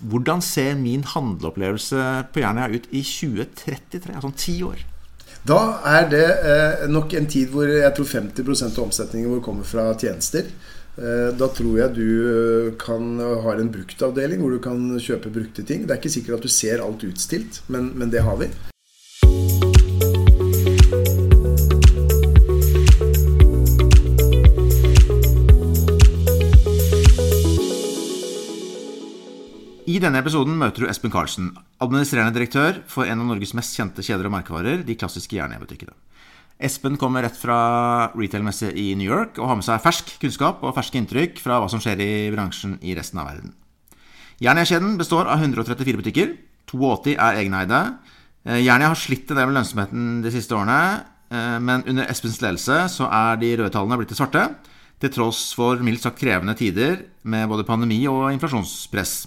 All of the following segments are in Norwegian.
Hvordan ser min handleopplevelse på Jernia ut i 2033, altså om ti år? Da er det eh, nok en tid hvor jeg tror 50% av omsetningen vår kommer fra tjenester. Eh, da tror jeg du eh, kan ha en bruktavdeling hvor du kan kjøpe brukte ting. Det er ikke sikkert at du ser alt utstilt, men, men det har vi. I denne episoden møter du Espen Karlsen, administrerende direktør for en av Norges mest kjente kjeder og merkevarer, de klassiske Jernia-butikkene. Espen kommer rett fra retail-messe i New York og har med seg fersk kunnskap og ferske inntrykk fra hva som skjer i bransjen i resten av verden. Jernia-kjeden består av 134 butikker. 82 er egeneide. Eh, Jernia har slitt en del med lønnsomheten de siste årene, eh, men under Espens ledelse så er de røde tallene blitt til svarte, til tross for mildt sagt krevende tider med både pandemi og inflasjonspress.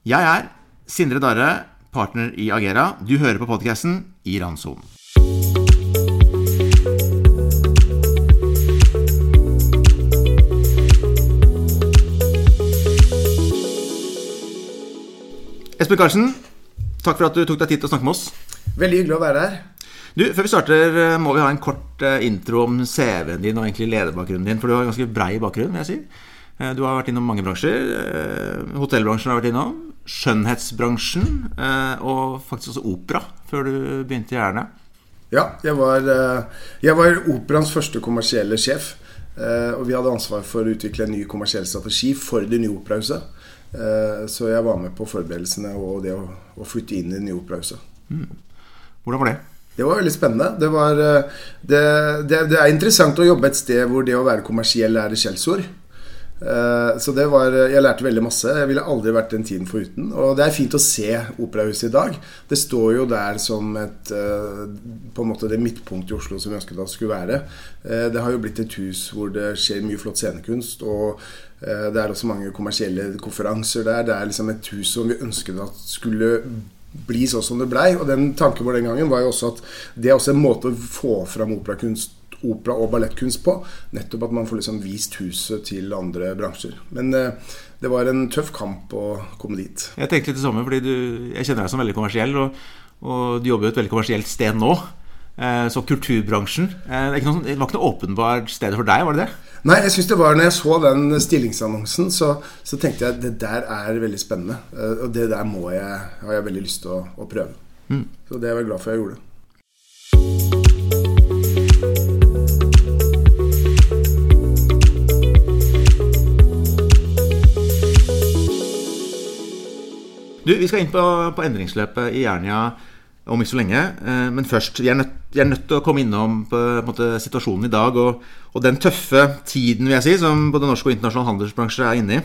Jeg er Sindre Darre, partner i Agera. Du hører på podkasten i randsonen. Espen Karlsen, takk for at du tok deg tid til å snakke med oss. Veldig hyggelig å være her. Du, Før vi starter, eh, må vi ha en kort eh, intro om CV-en din og egentlig lederbakgrunnen din. For du har en ganske brei bakgrunn, vil jeg si. Eh, du har vært innom mange bransjer. Hotellbransjen har vært innom. Skjønnhetsbransjen. Og faktisk også opera, før du begynte i Jernet. Ja, jeg var, jeg var operaens første kommersielle sjef. Og vi hadde ansvar for å utvikle en ny kommersiell strategi for det nye operahuset. Så jeg var med på forberedelsene og det å, å flytte inn i det nye operahuset. Mm. Hvordan var det? Det var veldig spennende. Det, var, det, det, det, er interessant å jobbe et sted hvor det å være kommersiell er et skjellsord. Så det var, jeg lærte veldig masse. Jeg ville aldri vært den tiden foruten. Og det er fint å se operahuset i dag. Det står jo der som et på en måte det midtpunktet i Oslo som vi ønsket at det skulle være. Det har jo blitt et hus hvor det skjer mye flott scenekunst. og det er også mange kommersielle konferanser der. Det er liksom et hus som vi ønsket at skulle bli sånn som det blei. Og den tanken vår den gangen var jo også at det er også en måte å få fram operakunst opera- og ballettkunst på. Nettopp at man får liksom vist huset til andre bransjer. Men eh, det var en tøff kamp å komme dit. Jeg tenkte litt det samme, fordi du, jeg kjenner deg som veldig kommersiell. Og, og du jobber jo et veldig kommersielt sted nå. Eh, så kulturbransjen. Eh, det, noe, det, var ikke noe åpenbart sted for deg, var det det? Nei, jeg synes det var når jeg så den stillingsannonsen, så, så tenkte jeg at det der er veldig spennende. Og det der må jeg, har jeg veldig lyst til å, å prøve. Mm. Så det er jeg glad for jeg gjorde. Du, Vi skal inn på, på endringsløpet i Jernia om ikke så lenge. Men først, vi er nødt, vi er nødt til å komme innom på, på måte, situasjonen i dag og, og, den tøffe tiden vil jeg si, som både norsk og internasjonal handelsbransje er inne i.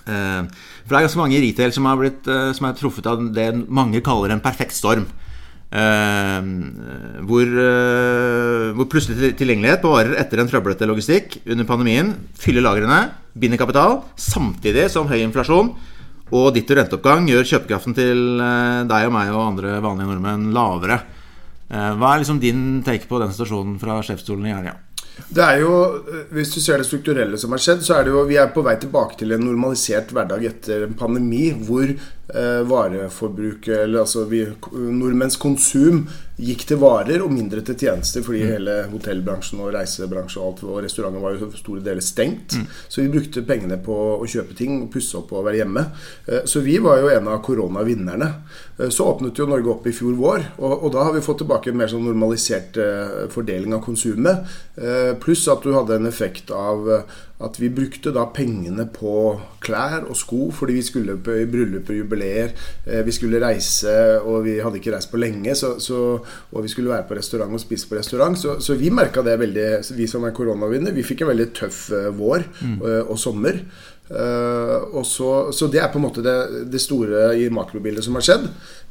For det er ganske mange i retail som, blitt, som er truffet av det mange kaller en perfekt storm. Hvor, hvor plutselig tilgjengelighet på varer etter en trøblete logistikk under pandemien fyller lagrene, binder kapital, samtidig som høy inflasjon og ditto renteoppgang gjør kjøpekraften til deg og meg og andre vanlige nordmenn lavere. Hva er liksom din take på den situasjonen fra sjefsstolen i Jernia? Det er jo, Hvis du ser det strukturelle som har skjedd, så er det jo vi er på vei tilbake til en normalisert hverdag etter en pandemi hvor eh, vareforbruket, eller altså vi, nordmenns konsum, gikk til varer og mindre til tjenester fordi mm. hele hotellbransjen og reisebransjen og alt og restauranter var jo store deler stengt. Mm. Så vi brukte pengene på å kjøpe ting, pusse opp og være hjemme. Eh, så vi var jo en av koronavinnerne. Eh, så åpnet jo Norge opp i fjor vår, og, og da har vi fått tilbake en mer sånn normalisert eh, fordeling av konsumet. Eh, pluss at du hadde en effekt av at vi brukte da pengene på klær og sko fordi vi skulle på bryllup og jubileer. Vi skulle reise, og vi hadde ikke reist på lenge, så, så, og vi skulle være på restaurant og spise på restaurant. Så, så vi merka det veldig, vi som er koronavinner. Vi fikk en veldig tøff vår mm. og, og sommer. Uh, og så, så, det er på en måte det, det store i makrobildet som har skjedd.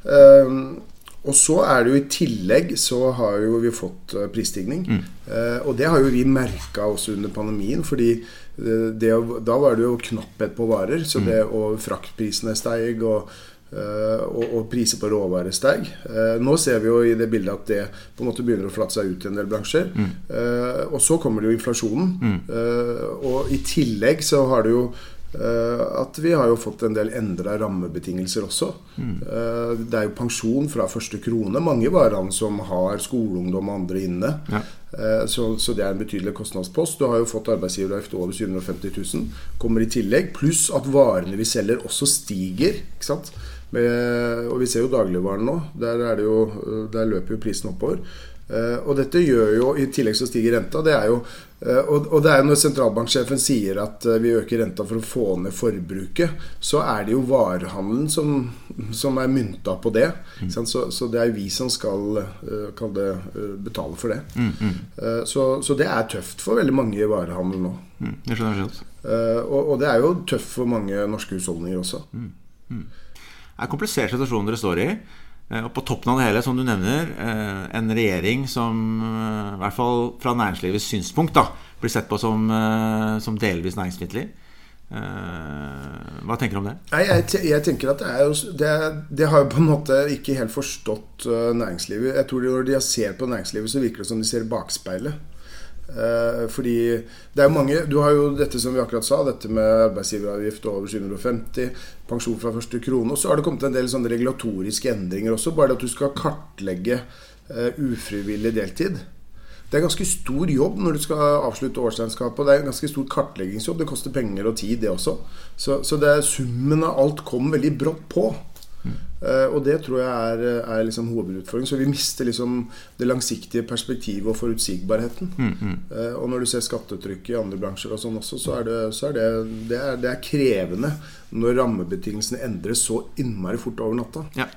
Uh, og så er det jo i tillegg så har jo vi fått prisstigning. Mm. Eh, og det har jo vi merka også under pandemien. Fordi det, det, da var det jo knapphet på varer. Så det, og fraktprisene steig. Og, og, og, priser på råvarer steig. nå ser vi jo i det bildet at det på en måte begynner å flate seg ut i en del bransjer. Mm. og så kommer det jo inflasjonen. Mm. og i tillegg så har det jo Eh, at vi har jo fått en del endra rammebetingelser også. Mm. Det er jo pensjon fra første krone. Mange varer som har skoleungdom og andre inne. Ja. Eh, Så, så det er en betydelig kostnadspost. Du har jo fått arbeidsgiveravgift over 750 000. Kommer i tillegg. Pluss at varene vi selger også stiger. Ikke sant? Med, og vi ser jo dagligvaren nå. Der, er det jo, der løper jo prisen oppover. Eh, og dette gjør jo, i tillegg så stiger renta. Det er jo, eh, og, og det er jo når sentralbanksjefen sier at eh, vi øker renta for å få ned forbruket, så er det jo varehandelen som, som er mynta på det. Mm. Så, så det er vi som skal eh, det, eh, betale for det. Eh, Så, så det er tøft for veldig mange i varehandelen nå. Mm, jeg skjønner. Eh, Og, og det er jo tøft for mange norske husholdninger også. Det er en komplisert situasjon dere står i. Eh, Og på toppen av det hele, som du nevner, eh, en regjering som eh, i hvert fall fra næringslivets synspunkt da, blir sett på som, som delvis næringsfiendtlig. Hva tenker du om det? Nei, jeg, jeg tenker at det er jo det, det har jo på en måte ikke helt forstått næringslivet. Jeg tror Når de ser på næringslivet, så virker det som de ser bakspeilet. Eh, fordi det er mange Du har jo dette som vi akkurat sa, dette med arbeidsgiveravgift over 750, pensjon fra første krone. Og så har det kommet en del sånne regulatoriske endringer også. Bare det at du skal kartlegge eh, ufrivillig deltid. Det er ganske stor jobb når du skal avslutte årsregnskapet. Det er en ganske stor kartleggingsjobb. Det koster penger og tid, det også. Så, så det summen av alt kom veldig brått på. Eh, og det tror jeg er, er liksom hovedutfordringen. Så vi mister liksom det langsiktige perspektivet og forutsigbarheten. Eh, og når du ser skattetrykket i andre bransjer og sånn også, så er det, så er det, det, er, det er krevende når rammebetingelsene endres så innmari fort over natta. Ja.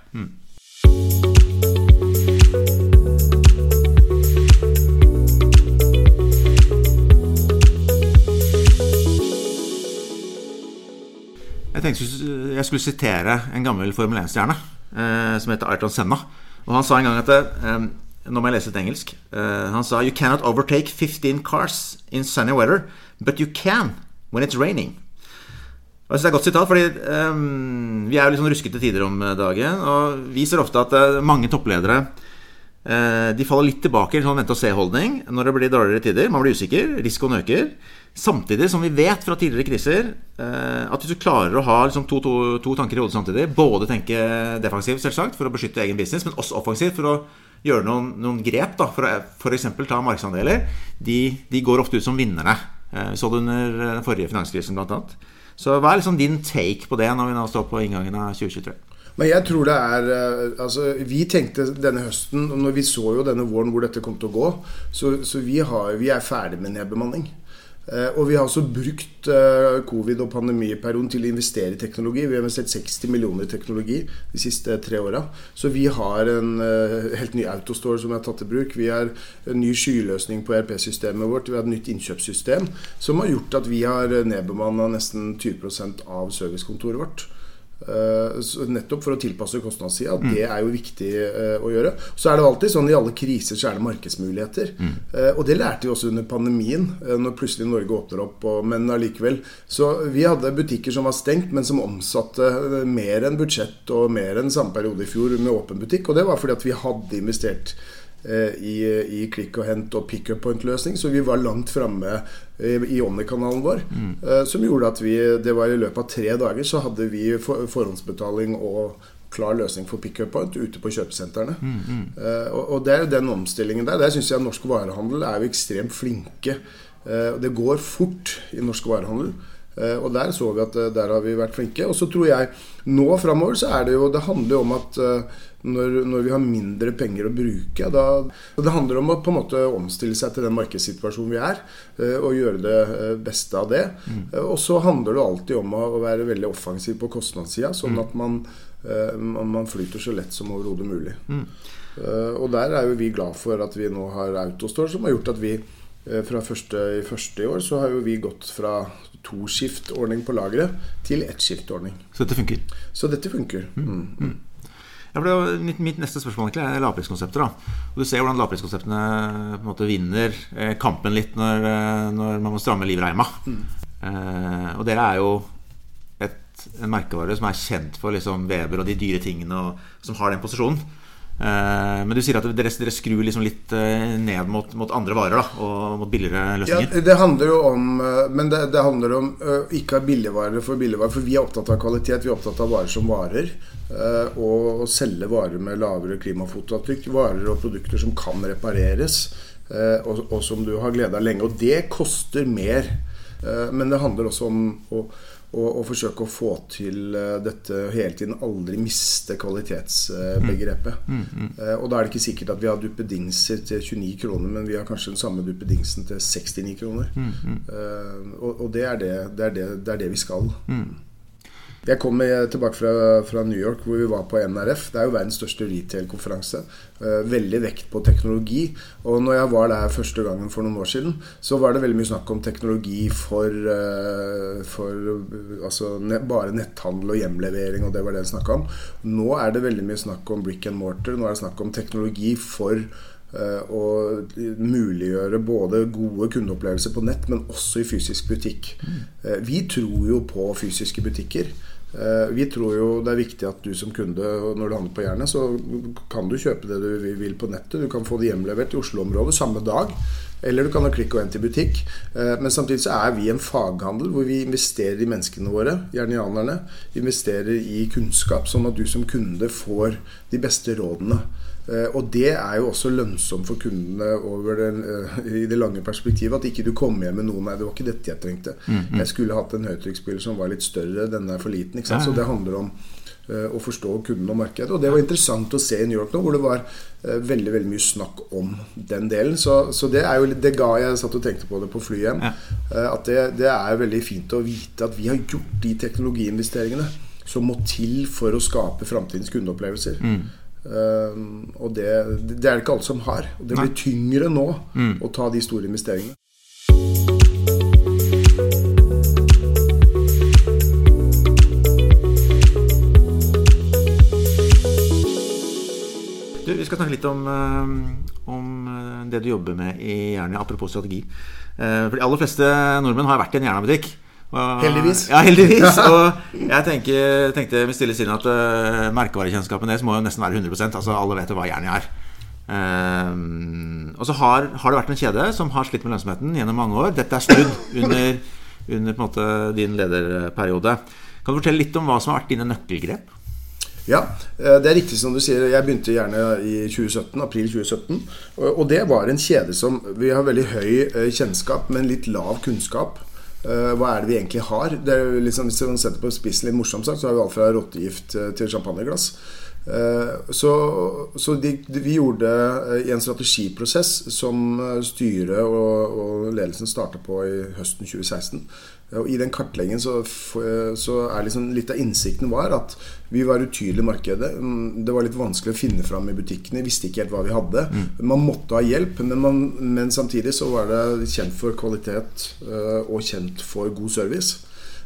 Jeg tenkte jeg skulle sitere en gammel Formel 1-stjerne eh, som heter Ayrton Senna. Og han sa en gang at eh, Nå må jeg lese litt engelsk. Eh, han sa You cannot overtake 15 cars in sunny weather, but you can when it's raining. Og jeg synes det er et godt sitat, fordi ehm, vi er jo litt sånn ruskete tider om dagen. Og vi ser ofte at eh, mange toppledere eh, de faller litt tilbake i en sånn vente-og-se-holdning når det blir dårligere tider. Man blir usikker, risikoen øker. Samtidig som vi vet fra tidligere kriser eh, at hvis du klarer å ha liksom, to, to, to tanker i hodet samtidig, både tenke defensivt selvsagt for å beskytte egen business, men også offensivt for å gjøre noen, noen grep da, for å f.eks. ta markedsandeler, de, de går ofte ut som vinnerne. Eh, Vi så det under den forrige finanskrisen annet. Så hva er liksom din take på det når vi nå står på inngangen av 2023? Men jeg tror det er eh, Altså, vi tenkte denne høsten, og når vi så jo denne våren hvor dette kom til å gå, så, så vi, har, vi er ferdig med nedbemanning. Eh, og vi har også brukt eh, covid- og pandemiperioden til å investere i teknologi. Vi har investert 60 millioner i teknologi de siste tre åra. Så vi har en eh, helt ny autostore som er tatt i bruk. Vi har en ny skyløsning på ERP-systemet vårt. Vi har et nytt innkjøpssystem som har gjort at vi har nedbemanna nesten 20% av servicekontoret vårt. Eh, nettopp for å tilpasse kostnadssida. Det er jo viktig eh, å gjøre. Så er det alltid sånn i alle kriser så er det markedsmuligheter. Mm. og det lærte vi også under pandemien, når plutselig Norge åpner opp. Men allikevel. Så vi hadde butikker som var stengt, men som omsatte mer enn budsjett og mer enn samme periode i fjor med åpen butikk. Og det var fordi at vi hadde investert i, i klikk og hent og pick up point-løsning, så vi var langt framme i, i Omni-kanalen vår. eh, Som gjorde at vi Det var i løpet av tre dager så hadde vi for, forhåndsbetaling og klar løsning for pick up point ute på kjøpesentrene. Eh, og, og det er jo den omstillingen der. Der syns jeg norsk varehandel er jo ekstremt flinke. Eh, det går fort i norsk varehandel. Eh, og der så vi at eh, der har vi vært flinke. Og så tror jeg nå framover så er det jo Det handler jo om at eh, når, når vi har mindre penger å bruke da, Det handler om å på en måte omstille seg til den markedssituasjonen vi er, eh, og gjøre det eh, beste av det. Mm. Og så handler det alltid om å være veldig offensiv på kostnadssida, sånn at man, eh, man flyter så lett som overhodet mulig. Mm. Og der er jo vi glad for at vi nå har Autostore, som har gjort at vi eh, fra første, i første i år så har jo vi gått fra toskiftordning på lageret til ettskiftordning. Så dette funker. Så dette funker. Mm. Ja, for det var mitt, mitt neste spørsmål egentlig er lavpriskonsepter. da. Og Du ser hvordan lavpriskonseptene på en måte vinner eh, kampen litt når, eh, når man må stramme livreima. Eh, og dere er jo et, en merkevare som er kjent for liksom Weber og de dyre tingene, og som har den posisjonen. Eh, men du sier at dere, dere skrur liksom litt eh, ned mot, mot, andre varer da, og mot billigere løsninger? Ja, det handler jo om Men det, det handler om ikke av billigvarer for billigvarer. For vi er opptatt av kvalitet. Vi er opptatt av varer som varer. Og å selge varer med lavere klimafotavtrykk. Varer og produkter som kan repareres. Og, og som du har glede av lenge. Og det koster mer. Men det handler også om å og, forsøke å få til uh, dette hele tiden. Aldri miste kvalitetsbegrepet. Uh, mm, mm, mm. uh, og da er det ikke sikkert at vi har duppedingser til 29 kroner, men vi har kanskje den samme duppedingsen til 69 kroner. Mm, mm. Eh, og, og det, er det, det, er det, det, er det, vi skal. Mm. Jeg kom tilbake fra, fra, New York, hvor vi var på NRF. Det er jo verdens største retail-konferanse. Eh, veldig vekt på teknologi. Og når jeg var der første gangen for noen år siden, så var det veldig mye snakk om teknologi for, eh, for altså, bare netthandel og hjemlevering, og det var det en snakka om. Nå er det veldig mye snakk om brick and mortar. Nå er det snakk om teknologi for eh, muliggjøre både gode kundeopplevelser på nett, men også i fysisk butikk. Mm. Vi tror jo på fysiske butikker. Eh, vi tror jo det er viktig at du som kunde, når du handler på Jernet, så kan du kjøpe det du vil på nettet. Du kan få det hjemlevert i Oslo-området samme dag. Eller du kan ha klikk og hent i butikk. Eh, men samtidig så er vi en faghandel hvor vi investerer i menneskene våre, jernianerne. Investerer i kunnskap, sånn at du som kunde får de beste rådene. Eh, og det er jo også lønnsomt for kundene den, uh, i det lange perspektivet. At ikke du kommer hjem med noe Nei, det var ikke dette jeg trengte. Mm, mm. Jeg skulle hatt en høytrykksspiller som var litt større. Denne er for liten. Ikke sant? Så det handler om uh, å forstå kunden og markedet. Og det var interessant å se i New York nå, hvor det var veldig veldig mye snakk om den delen. Så, så det er jo det ga jeg satt og tenkte på det på flyet hjem. Ja. at det, det, er veldig fint å vite at vi har gjort de teknologiinvesteringene som må til for å skape framtidens kundeopplevelser. Mm. Um, og det, det, er det ikke alle som har. Og det blir tyngre nå mm. å ta de store investeringene. Du, vi skal snakke litt om, eh, om eh, det du jobber med i Jernia, apropos strategi. Eh, for de aller fleste nordmenn har vært i en Jernia-butikk. Heldigvis. Ja, heldigvis. Og jeg tenker, tenkte med stille sinn at uh, merkevarekjennskapen deres må jo nesten være 100 Altså Alle vet jo hva Jernia er. Um, og så har, har, det vært en kjede som har slitt med lønnsomheten gjennom mange år. Dette er snudd under, under måte, din lederperiode. Kan du fortelle litt om hva som har vært dine nøkkelgrep? Ja, eh, det er riktig som du sier. Jeg begynte gjerne i 2017, april 2017. Og det var en kjede som Vi har veldig høy eh, kjennskap, men litt lav kunnskap. Uh, hva er det vi egentlig har? Det er liksom, hvis man setter på spissen litt morsomt sagt, så har vi alt fra rottegift eh, til champagneglass. Uh, så, så de, vi gjorde i en strategiprosess som styret og, og ledelsen starta på i høsten 2016. Og I den kartleggingen så, så, er liksom litt av innsikten var at vi var utydelige i markedet. Mm, det var litt vanskelig å finne fram i butikkene. Vi visste ikke helt hva vi hadde. Mm. Man måtte ha hjelp, men, man, men, samtidig så var det kjent for kvalitet eh, og kjent for god service.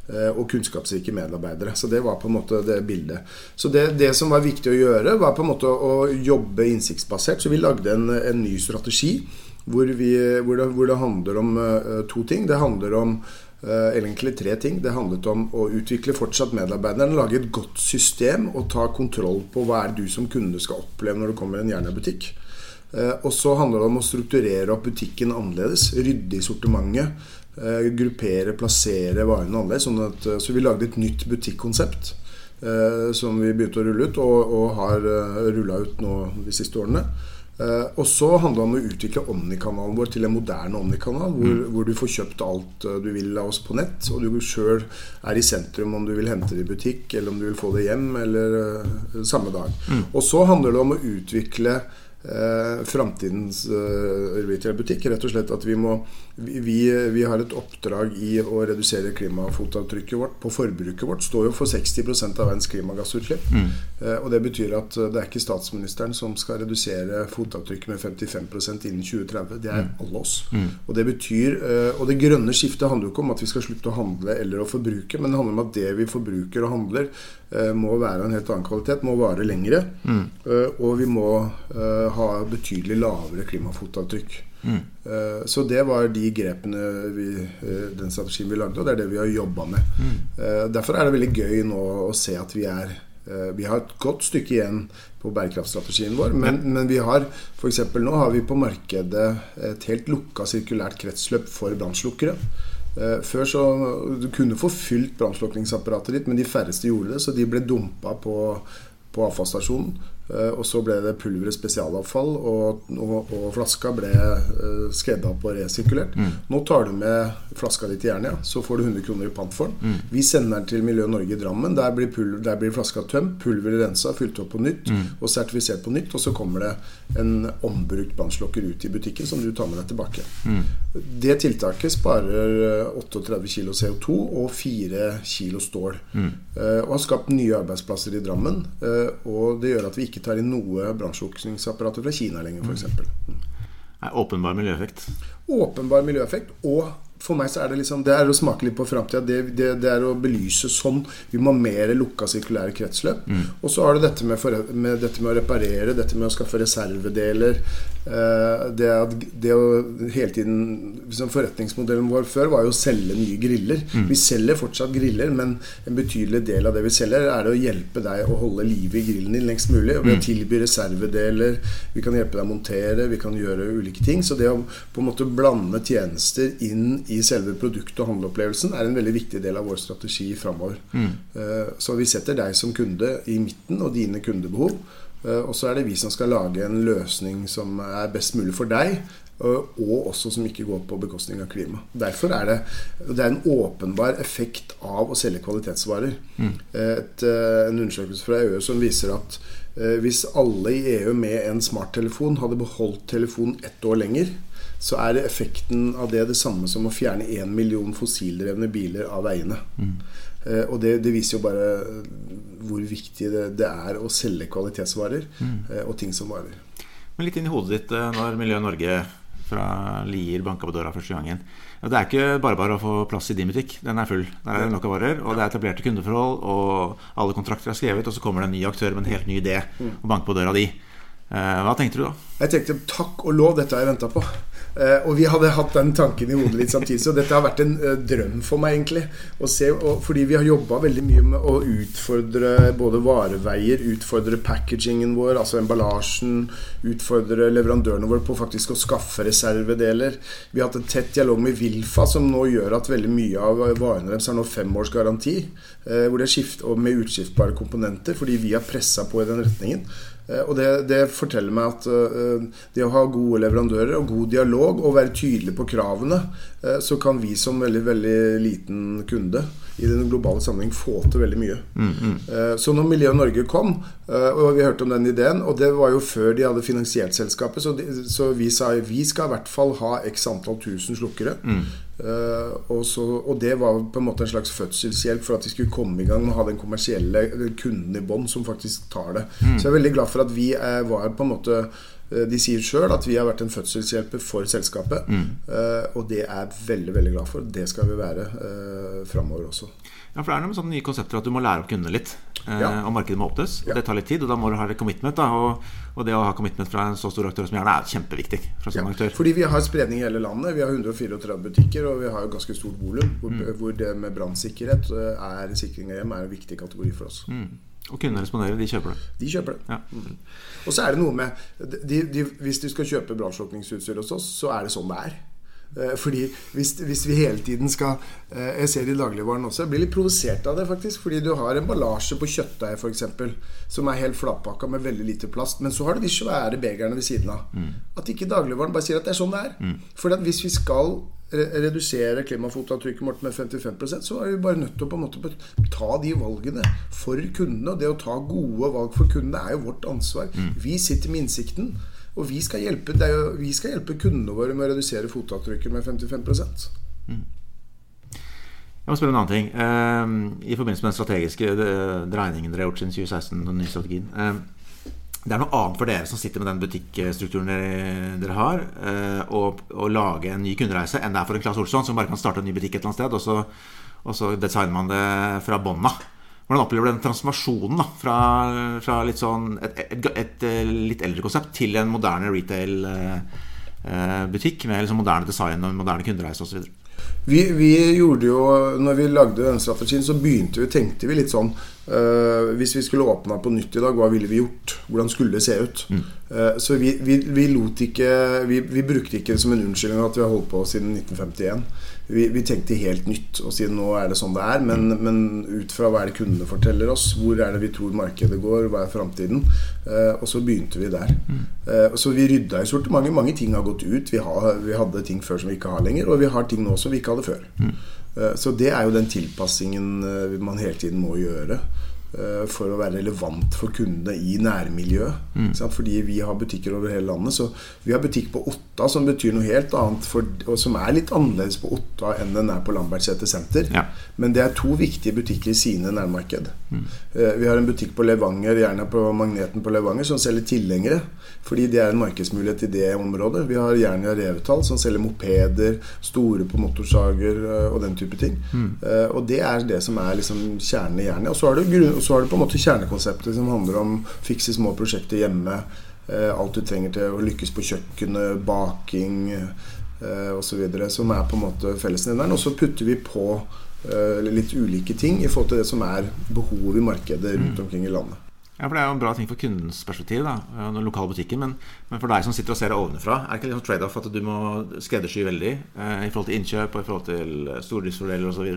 Eh, og kunnskapsrike medarbeidere. Så det var på en måte det bildet. Så det, det, som var viktig å gjøre, var på en måte å jobbe innsiktsbasert. Så vi lagde en, en ny strategi hvor, vi, hvor, det, hvor det handler om uh, to ting. Det handler om Eh, egentlig tre ting. Det handlet om å utvikle fortsatt medarbeiderne, lage et godt system og ta kontroll på hva er du som kunde skal oppleve når du kommer i en Jernia-butikk. Eh, og så handler det om å strukturere opp butikken annerledes. Rydde i sortimentet. Eh, gruppere, plassere varene annerledes. Sånn at, så vi lagde et nytt butikkonsept som vi begynte å rulle ut, og, og har rulla ut nå de siste årene. Eh, og så handler det om å utvikle Omni-kanalen vår til en moderne Omni-kanal, hvor, mm. hvor, du får kjøpt alt uh, du vil av oss på nett, og du sjøl er i sentrum om du vil hente det i butikk, eller om du vil få det hjem, eller uh, samme dag. Mm. Og så handler det om å utvikle eh, framtidens eh, retailbutikk. Rett og slett at vi må vi, vi, har et oppdrag i å redusere klimafotavtrykket vårt på forbruket vårt. Står jo for 60 av verdens klimagassutslipp. Mm. Eh, og det betyr at det er ikke statsministeren som skal redusere fotavtrykket med 55% innen 2030. Det er mm. alle oss. Mm. Og det betyr eh, Og det grønne skiftet handler jo ikke om at vi skal slutte å handle eller å forbruke, men det handler om at det vi forbruker og handler, eh, må være en helt annen kvalitet, må vare lengre. Mm. Eh, og vi må eh, ha betydelig lavere klimafotavtrykk. Mm. Eh, så det var de grepene vi, eh, den strategien vi lagde, og det er det vi har jobba med. Mm. Derfor er det veldig gøy nå å se at vi er Eh, vi har et godt stykke igjen på bærekraftstrategien vår, men, men vi har f.eks. nå har vi på markedet et helt lukka sirkulært kretsløp for brannslukkere. Eh, før så Du kunne få fylt brannslukningsapparatet ditt, men de færreste gjorde det, så de ble dumpa på, på avfallsstasjonen. Eh, og så ble det pulveret spesialavfall, og, og, og flaska ble uh, skredda opp og resirkulert. Mm. Nå tar du med flaska di til Jernia, så får du 100 kroner i pant for den. Mm. Vi sender den til Miljø Norge i Drammen. Der blir, pulver, der blir flaska tømt, pulveret rensa, fylt opp på nytt mm. og sertifisert på nytt. Og så kommer det en ombrukt brannslokker ut i butikken som du tar med deg tilbake. Mm. Det tiltaket sparer 38 kg CO2 og 4 kg stål. Uh, og har skapt nye arbeidsplasser i Drammen. Uh, og det gjør at vi ikke ikke tar inn noe brannslukningsapparater fra Kina lenger, f.eks. Mm. Åpenbar miljøeffekt. Åpenbar miljøeffekt. Og for meg så er det liksom Det er å smake litt på framtida. Det, det, det, er å belyse sånn. Vi må ha mer lukka sirkulære kretsløp. Mm. Og så har du dette med, for, med, dette med, å reparere, dette med å skaffe reservedeler. Eh, det, det å hele tiden liksom Forretningsmodellen vår før var jo å selge nye griller. Mm. Vi selger fortsatt griller, men en betydelig del av det vi selger, er å hjelpe deg å holde liv i grillen din lengst mulig. Ved å mm. tilby reservedeler. Vi kan hjelpe deg å montere, vi kan gjøre ulike ting. Så det å på en måte blande tjenester inn i selve produkt- og handleopplevelsen er en veldig viktig del av vår strategi framover. Mm. Eh, så vi setter deg som kunde i midten og dine kundebehov. Eh, og så er det vi som skal lage en løsning som er best mulig for deg, og også som ikke går på bekostning av klima. Derfor er det, det er en åpenbar effekt av å selge kvalitetsvarer. Mm. Et, eh, en undersøkelse fra EU som viser at hvis alle i EU med en smarttelefon hadde beholdt telefonen ett år lenger, så er effekten av det det samme som å fjerne én million fossildrevne biler av veiene. Mm. Eh, og det, det, viser jo bare hvor viktig det, det er å selge kvalitetsvarer mm. eh, og ting som varer. Men litt inn i hodet ditt eh, når Miljø Norge fra Lier banka på døra første gangen. Det er ikke bare bare å få plass i din butikk. Den er full. Der er det nok av varer, og det er etablerte kundeforhold, og alle kontrakter er skrevet, og så kommer det en ny aktør med en helt ny idé mm. og banker på døra di. Eh, hva tenkte du da? Jeg tenkte takk og lov, dette har jeg venta på. Uh, og vi hadde hatt den tanken i hodet litt samtidig, så dette har vært en uh, drøm for meg, egentlig. Se, og, fordi vi har jobba veldig mye med å utfordre både vareveier, utfordre packagingen vår, altså emballasjen, utfordre leverandørene våre på faktisk å skaffe reservedeler. Vi har hatt en tett dialog med Vilfa, som nå gjør at veldig mye av varene deres har nå fem års garanti, skift, med utskiftbare komponenter, fordi vi har pressa på i den retningen. Eh, og det, det, forteller meg at uh, det å ha gode leverandører og god dialog og være tydelig på kravene, så kan vi som veldig veldig liten kunde i den globale sammenheng få til veldig mye. Mm, mm. Uh, så når Miljø Norge kom, og vi hørte om den ideen, og det var jo før de hadde finansiert selskapet, så, de, så vi sa vi skal i hvert fall ha x antall tusen slukkere. Mm. Uh, og, så, og, det var på en måte en slags fødselshjelp for at de skulle komme i gang å ha den kommersielle kunden i bånn som faktisk tar det. Mm. Så jeg er veldig glad for at vi var på en måte De sier sjøl at vi har vært en fødselshjelper for selskapet. Mm. Uh, og det er jeg veldig veldig glad for. Det skal vi være uh, framover også. Ja, for Det er noen sånne nye konsepter at du må lære opp kundene litt. Eh, ja. Og markedet må åpnes. Ja. Det tar litt tid, og da må du ha et commitment. Da, og, og, det å ha commitment fra en så stor aktør som gjerne er kjempeviktig. Fra ja. aktør. Fordi vi har spredning i hele landet. Vi har 134 butikker, og vi har ganske stort volum. Hvor, mm. hvor, det med brannsikkerhet eh, er sikring av hjem er en viktig kategori for oss. Mm. Og kundene responderer, de kjøper det. De kjøper det. Ja. Mm. Og så er det noe med de, de, Hvis du skal kjøpe brannslukningsutstyr hos oss, så er det sånn det er. Eh, fordi hvis, hvis, vi hele tiden skal eh, Jeg ser i dagligvaren også. Jeg blir litt provosert av det, faktisk. Fordi du har emballasje på kjøttdeig f.eks. som er helt flatpakka med veldig lite plast. Men så har du de svære begerne ved siden av. Mm. At ikke dagligvaren bare sier at det er sånn det er. Mm. For hvis vi skal redusere klimafotavtrykket vårt med 55% så er vi bare nødt til å på en måte ta de valgene for kundene. Og det å ta gode valg for kundene er jo vårt ansvar. Mm. Vi sitter med innsikten. Og vi skal hjelpe, jo, vi skal hjelpe kundene våre med å redusere fotavtrykket med 55 mm. Jeg må spørre en annen ting. Uh, I forbindelse med den strategiske uh, dreiningen dere har gjort siden 2016, den nye strategien. Uh, det er noe annet for dere som sitter med den butikkstrukturen dere, har, å, å, lage en ny kundereise enn det er for en Claes Olsson som bare kan starte en ny butikk et eller annet sted, og så, og så designer man det fra bånn av. Hvordan opplever du den transformasjonen da, fra, fra litt sånn et, et, et, eh, litt eldre konsept til en moderne retail-butikk eh, med liksom moderne design og moderne kundereise osv.? Vi, vi gjorde jo, når vi lagde den strategien, så begynte vi, tenkte vi litt sånn Uh, hvis vi skulle åpna på nytt i dag, hva ville vi gjort? Hvordan skulle det se ut? Mm. Uh, så vi, vi, vi, lot ikke vi, vi, brukte ikke det som en unnskyldning at vi har holdt på siden 1951. Vi, tenkte helt nytt og siden nå er det sånn det er. Men, mm. men, ut fra hva er det kundene forteller oss, hvor er det vi tror markedet går, hva er framtiden? Uh, og så begynte vi der. Mm. så vi rydda i sortimentet. Mange ting har gått ut. Vi, har, vi, hadde ting før som vi ikke har lenger, og vi har ting nå som vi ikke hadde før. Mm. Så det er jo den tilpassingen man hele tiden må gjøre. Eh, for å være relevant for kundene i nærmiljøet. Mm. Fordi vi har butikker over hele landet. Så vi har butikk på Otta, som betyr noe helt annet, for, og som er litt annerledes på Otta enn den er på Lambertseter senter. Ja. Men det er to viktige butikker i sine nærmarked. Mm. Vi har en butikk på Levanger, gjerne på Magneten på Levanger, som selger tilhengere. Fordi det er en markedsmulighet i det området. Vi har Jernia Revetal, som selger mopeder, store på motorsager og den type ting. Mm. Og det er det som er liksom kjernen i Jernia. Og så har du grunn så har du på en måte kjernekonseptet som handler om fikse små prosjekter hjemme. Eh, alt du trenger til å lykkes på kjøkkenet, baking eh, osv. Som er på en måte fellesnevneren. Og så putter vi på eh, litt ulike ting i forhold til det som er behovet i markedet rundt mm. omkring i landet. Ja, for Det er jo en bra ting for kundens perspektiv, da, den lokale butikken. Men, men, for deg som sitter og ser det ovenfra, er det ikke liksom trade-off at du må skreddersy veldig eh, i forhold til innkjøp og i forhold til stordriftsfordeler osv.?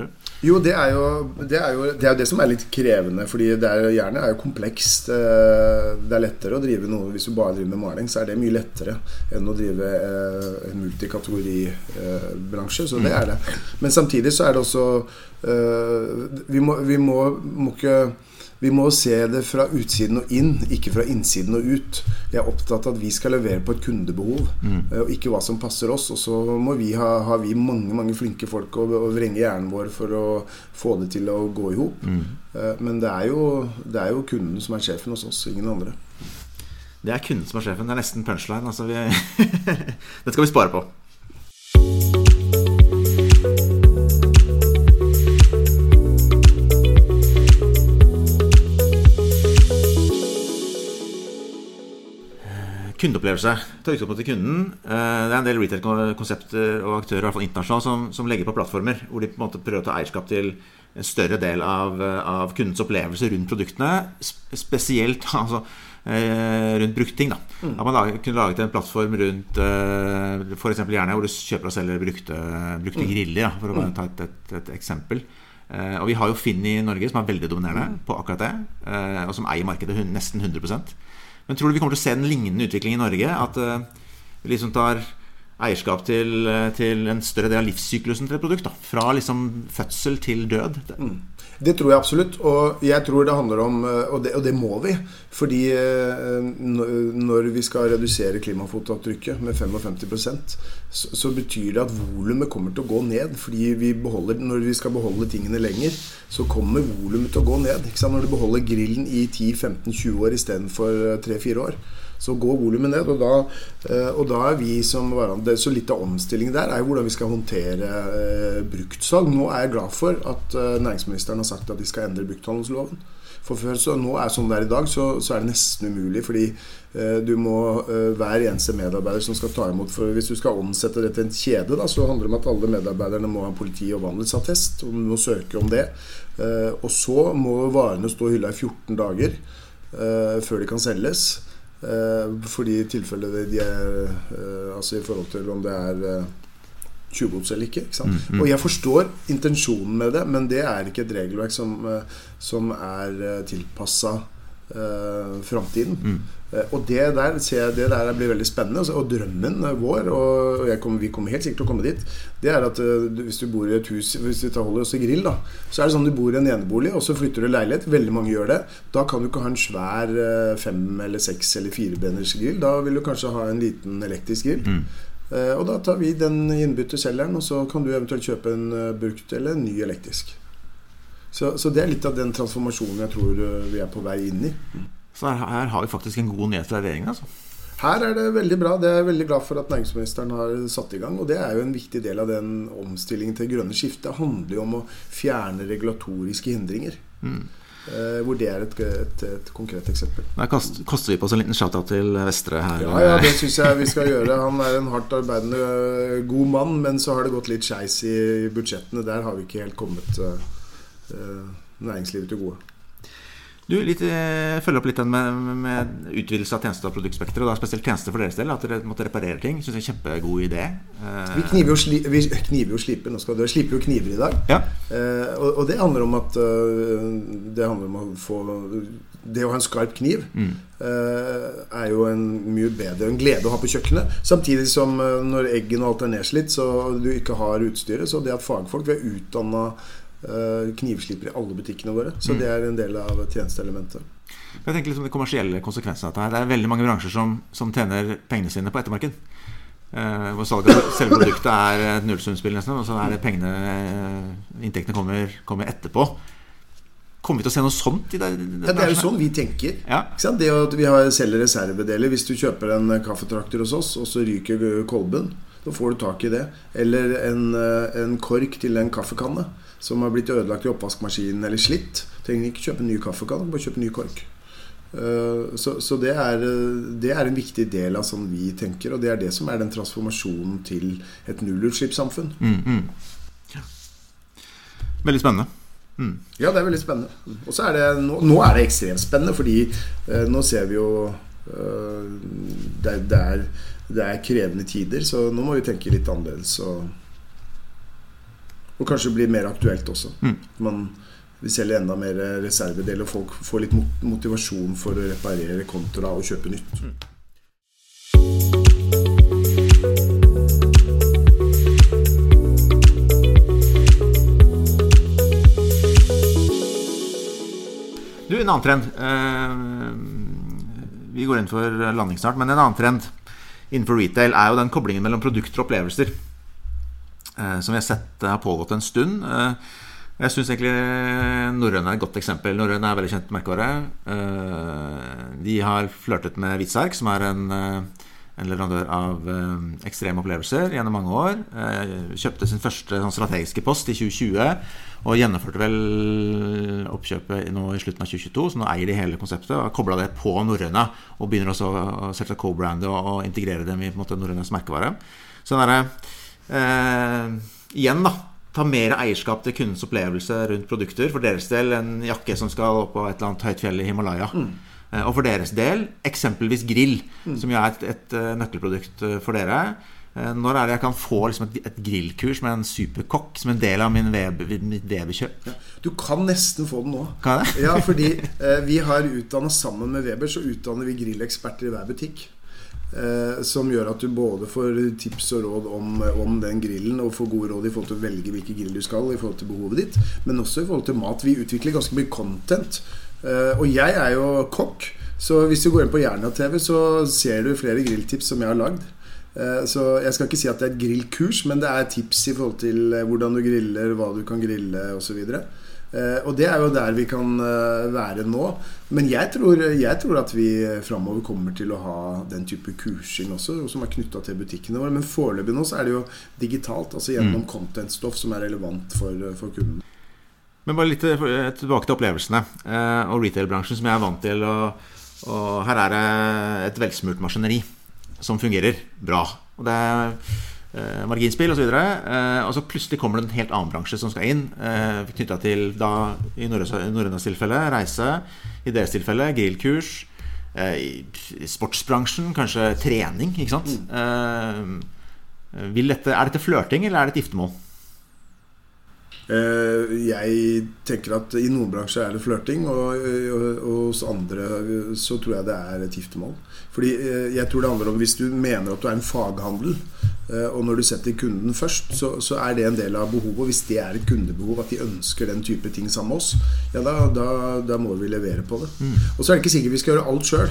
Jo, det er jo det, er jo det, er det som er litt krevende. Fordi det er, gjerne er jo komplekst. Eh, det er lettere å drive noe hvis du bare driver med maling, så er det mye lettere enn å drive eh, en multikategoribransje. Så det mm. er det. Men samtidig så er det også eh, Vi må, vi må, må ikke vi må se det fra utsiden og inn, ikke fra innsiden og ut. Jeg er opptatt av at vi skal levere på et kundebehov, mm. Eh, og ikke hva som passer oss. Og så må vi ha, har vi mange mange flinke folk og, og vrenge hjernen vår for å få det til å gå i hop. Mm. Eh, men det er, jo, det er jo kunden som er sjefen hos oss, ingen andre. Det er kunden som er sjefen. Det er nesten punchline. Altså, vi, det skal vi spare på. Kundeopplevelse. Ta utgangspunkt i kunden. Eh, det er en del retail-konsepter og aktører i hvert fall internasjonalt som, som, legger på plattformer hvor de på en måte prøver å ta eierskap til en større del av, av kundens opplevelse rundt produktene. Spesielt altså, eh, rundt brukting. Da. Mm. At man lager, kunne laget en plattform rundt eh, f.eks. gjerne hvor du kjøper og selger brukte, brukte mm. griller, da, for å bare mm. ta et, et, et eksempel. og vi har jo Finn i Norge, som er veldig dominerende mm. på akkurat det. og som eier markedet nesten 100 men tror du vi kommer til å se den lignende utviklingen i Norge? At det vi liksom tar eierskap til, eh, til, en større del av livssyklusen til et produkt? Da. Fra liksom fødsel til død? Mm. Det tror jeg absolutt. Og jeg tror det handler om eh, Og det, og det må vi. Fordi når vi skal redusere klimafotavtrykket med 55 så, så betyr det at volumet kommer til å gå ned. Fordi vi beholder, når vi skal beholde tingene lenger, så kommer volumet til å gå ned. Når du beholder grillen i 10-15-20 år istedenfor 3-4 år så går volumet ned. Og da, eh, og da, er vi som hverandre Så litt av omstillingen der er jo hvordan vi skal håndtere eh, bruktsalg. Nå er jeg glad for at eh, næringsministeren har sagt at de skal endre brukthandelsloven. For før, så nå er sånn det er i dag, så, så er det nesten umulig. Fordi eh, du må eh, hver eneste medarbeider som skal ta imot for Hvis du skal omsette det til en kjede, da, så handler det om at alle medarbeiderne må ha politi- og vandelsattest. Og du må søke om det. Eh, og så må varene stå i hylla i 14 dager før de kan selges. Eh, fordi i tilfelle de er eh, Altså i forhold til om det er eh, tjuvgods eller ikke. ikke mm, mm. Og jeg forstår intensjonen med det, men det er ikke et regelverk som, som er tilpassa uh, framtiden. Mm. Uh, og det der, jeg, det der blir veldig spennende. Altså, og drømmen vår, og kommer, vi kommer helt sikkert til å komme dit, det er at uh, hvis du bor i et hus Hvis vi holder oss til grill, da, så er det sånn du bor i en enebolig, og så flytter du leilighet. Veldig mange gjør det. Da kan du ikke ha en svær fem- eller seks- eller firebeners grill. Da vil du kanskje ha en liten elektrisk grill. Mm. og da tar vi den innbytterselgeren, og så kan du eventuelt kjøpe en brukt eller en ny elektrisk. Så, så, det er litt av den transformasjonen jeg tror eh, vi er på vei inn i. Så her, her har vi faktisk en god nyhet fra regjeringen? altså? Her er det veldig bra. Det er jeg veldig glad for at næringsministeren har satt i gang. Og det er jo en viktig del av den omstillingen til grønne skiftet. Det handler jo om å fjerne regulatoriske hindringer. Mm. Eh, hvor det er et, et, et konkret eksempel. Da koster, vi på oss en liten shout-out til Vestre her. Ja, ja det syns jeg vi skal gjøre. Han er en hardt arbeidende eh, god mann, men så har det gått litt skeis i budsjettene. Der har vi ikke helt kommet Eh, næringslivet til gode. Du, litt, eh, følge opp litt den med, med utvidelse av tjeneste- og produktspekteret. og da spesielt tjenester for deres del. At dere måtte reparere ting. Syns jeg er en kjempegod idé. Eh, Vi kniver jo, sli, vi kniver jo sliper. Nå skal du sliper jo kniver i dag. Ja. Eh, og, og det handler om at eh, Det handler om å få Det å ha en skarp kniv Mm. eh, er jo en mye bedre en glede å ha på kjøkkenet. Samtidig som når eggene og alt er nedslitt, så du ikke har utstyret. Så det at fagfolk Vi har utdanna eh, knivslipere i alle butikkene våre. Så Mm. det er en del av tjenesteelementet. Jeg tenker litt om De kommersielle konsekvensene av dette. Det er veldig mange bransjer som, som tjener pengene sine på ettermarked. Eh, hvor salget av selve produktet er et nullsumspill, nesten. Og så er det pengene eh, Inntektene kommer, kommer etterpå. Kommer vi til å se noe sånt i det? Ja, det er jo sånn vi tenker. Ja. Det at vi har, selger reservedeler Hvis du kjøper en kaffetrakter hos oss, og så ryker kolben, da får du tak i det. Eller en, eh, en kork til en kaffekanne som har blitt ødelagt i oppvaskmaskinen eller slitt. Trenger ikke kjøpe en ny kaffekanne, bare kjøpe en ny kork. Eh, Så, så det, er, det er en viktig del av sånn vi tenker, og det er det som er den transformasjonen til et nullutslippssamfunn. Mm, mm. Ja. Veldig spennende. Mm. Ja, det er veldig spennende. Og så er det nå, nå er det ekstremt spennende, fordi eh, nå ser vi jo eh, det, er, det, er, det er krevende tider, så nå må vi tenke litt annerledes. Og, og kanskje bli mer aktuelt også. Mm. Man, vi selger enda mer reservedeler, og folk får litt motivasjon for å reparere kontoer og kjøpe nytt. Du, en annen trend. Eh, vi går inn for landing snart, men en annen trend innenfor retail er jo den koblingen mellom produkter og opplevelser. Eh, som vi har sett har pågått en stund. Eh, jeg syns egentlig Norrøn er et godt eksempel. Norrøn er veldig kjent merkevare. Eh, de har flørtet med Vitsark, som er en, eh, en leverandør av eh, ekstreme opplevelser gjennom mange år. Eh, kjøpte sin første sånn, strategiske post i 2020 og gjennomførte vel oppkjøpet nå i slutten av 2022. Så nå eier de hele konseptet og har kobla det på norrøna. Og begynner også å sette co-brande og, integrere dem i på en merkevare. Så den derre eh, Igjen, da. Ta mer eierskap til kundens opplevelse rundt produkter. For deres del en jakke som skal opp på et eller annet høyt fjell i Himalaya. Eh, Og for deres del eksempelvis grill, som jo er et, et eh, nøkkelprodukt eh, for dere. Eh, Når er det jeg kan få liksom et, et grillkurs med en superkokk som en del av min Web- mitt Weber-kjøp? Du kan nesten få den nå. Kan jeg? Ja, fordi eh, vi har utdannet sammen med Weber, så utdanner vi grilleksperter i hver butikk. Eh, som gjør at du både får tips og råd om, om den grillen, og får gode råd i forhold til å velge hvilken grill du skal, i forhold til behovet ditt, men også i forhold til mat. Vi utvikler ganske mye content. Eh, og jeg er jo kokk, så hvis du går inn på Jernia-TV, så ser du flere grilltips som jeg har lagd. Eh, Så jeg skal ikke si at det er et grillkurs, men det er tips i forhold til eh, hvordan du griller, hva du kan grille osv. Eh, Og det er jo der vi kan være nå. Men jeg tror, jeg tror at vi framover kommer til å ha den type kursing også, som er knytta til butikkene våre. Men foreløpig nå så er det jo digitalt, altså gjennom contentstoff som er relevant for, for kunden. Men bare litt eh, tilbake til opplevelsene eh, og retail-bransjen, som jeg er vant til. Og, og her er det et velsmurt maskineri som fungerer bra. Og det er eh, marginspill osv. Eh, og så plutselig kommer det en helt annen bransje som skal inn. Eh, Knytta til, da, i Norrønas tilfelle, reise. I deres tilfelle grillkurs. Eh, I sportsbransjen kanskje trening, ikke sant. Eh, vil dette, er dette flørting, eller er det et giftermål? Eh, Jeg tenker at i noen bransjer er det flørting, og, hos andre så tror jeg det er et giftermål. Fordi eh, jeg tror det handler om hvis du mener at du er en faghandel, eh, og når du setter kunden først, så, så er det en del av behovet. Og hvis det er et kundebehov, at de ønsker den type ting sammen med oss, ja da, da, da må vi levere på det. Og så er det ikke sikkert vi skal gjøre alt sjøl.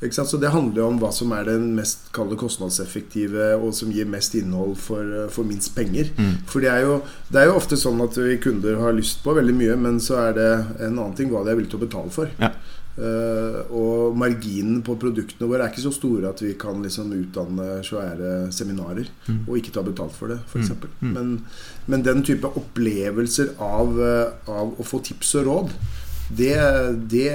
Så det handler jo om hva som er den mest kalde kostnadseffektive, og som gir mest innhold for, for minst penger. For det er, jo, det er jo ofte sånn at vi kunder har lyst på veldig mye, men så er det en annen ting hva de er villige til å betale for. Ja. Uh, og marginen på produktene våre er ikke så store at vi kan liksom utdanne svære seminarer og ikke ta betalt for det, f.eks. eksempel Men, men den type opplevelser av, eh, av å få tips og råd det, det,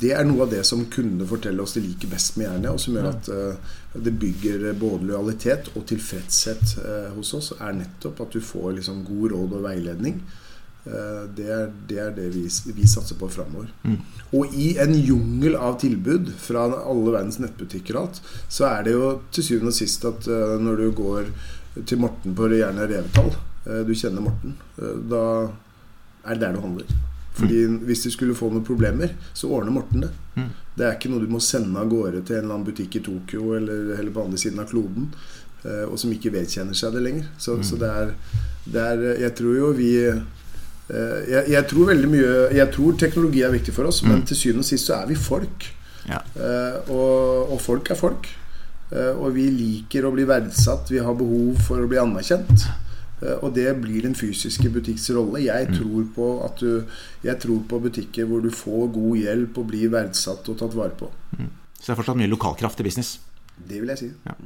det er noe av det som kundene forteller oss de liker best med Jernia, og som gjør at uh, det bygger både lojalitet og tilfredshet uh, hos oss, er nettopp at du får liksom god råd og veiledning. Uh, det er det, er det vi, vi, satser på framover. Mm. Og i en jungel av tilbud fra alle verdens nettbutikker og alt, så er det jo til syvende og sist at når du går til Morten på gjerne Revetall, du kjenner Morten, da er det der du handler. Fordi mm. Hvis du skulle få noen problemer, så ordner Morten det. Mm. Det er ikke noe du må sende av gårde til en eller annen butikk i Tokyo eller, eller på andre siden av kloden, og som ikke vedkjenner seg det lenger. Så, mm. så det, er, det er Jeg tror jo vi Eh, jeg, jeg, tror veldig mye Jeg tror teknologi er viktig for oss, mm. men til syvende og sist så er vi folk. Ja. Uh, og, og, folk er folk. Og vi liker å bli verdsatt. Vi har behov for å bli anerkjent. Uh, og det blir den fysiske butikks rolle. Jeg, mm. tror på at du, jeg tror på butikker hvor du får god hjelp og blir verdsatt og tatt vare på. Mm. Så det er fortsatt mye lokalkraft i business? Det vil jeg si. Ja.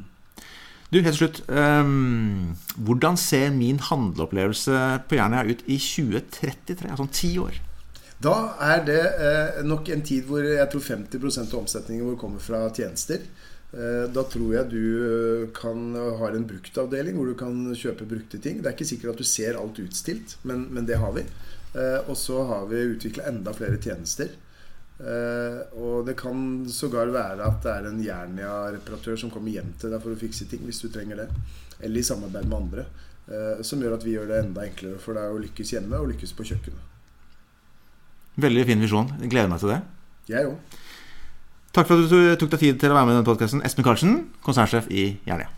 Du, helt til slutt. Um, hvordan ser min handleopplevelse på Jernia ut i 2033? Altså om ti år? Da er det eh, nok en tid hvor jeg tror 50 av omsetningen vår kommer fra tjenester. Eh, da tror jeg du eh, kan ha en bruktavdeling hvor du kan kjøpe brukte ting. Det er ikke sikkert at du ser alt utstilt, men, men det har vi. Eh, og så har vi utvikla enda flere tjenester. Og det kan sågar være at det er en Jernia-reparatør som kommer hjem til deg for å fikse ting hvis du trenger det. Eller i samarbeid med andre. Som gjør at vi gjør det enda enklere for deg å lykkes hjemme og lykkes på kjøkkenet. Veldig fin visjon. Jeg gleder meg til det. Jeg òg. Takk for at du tok deg tid til å være med i denne podkasten. Espen Karlsen, konsernsjef i Jernia.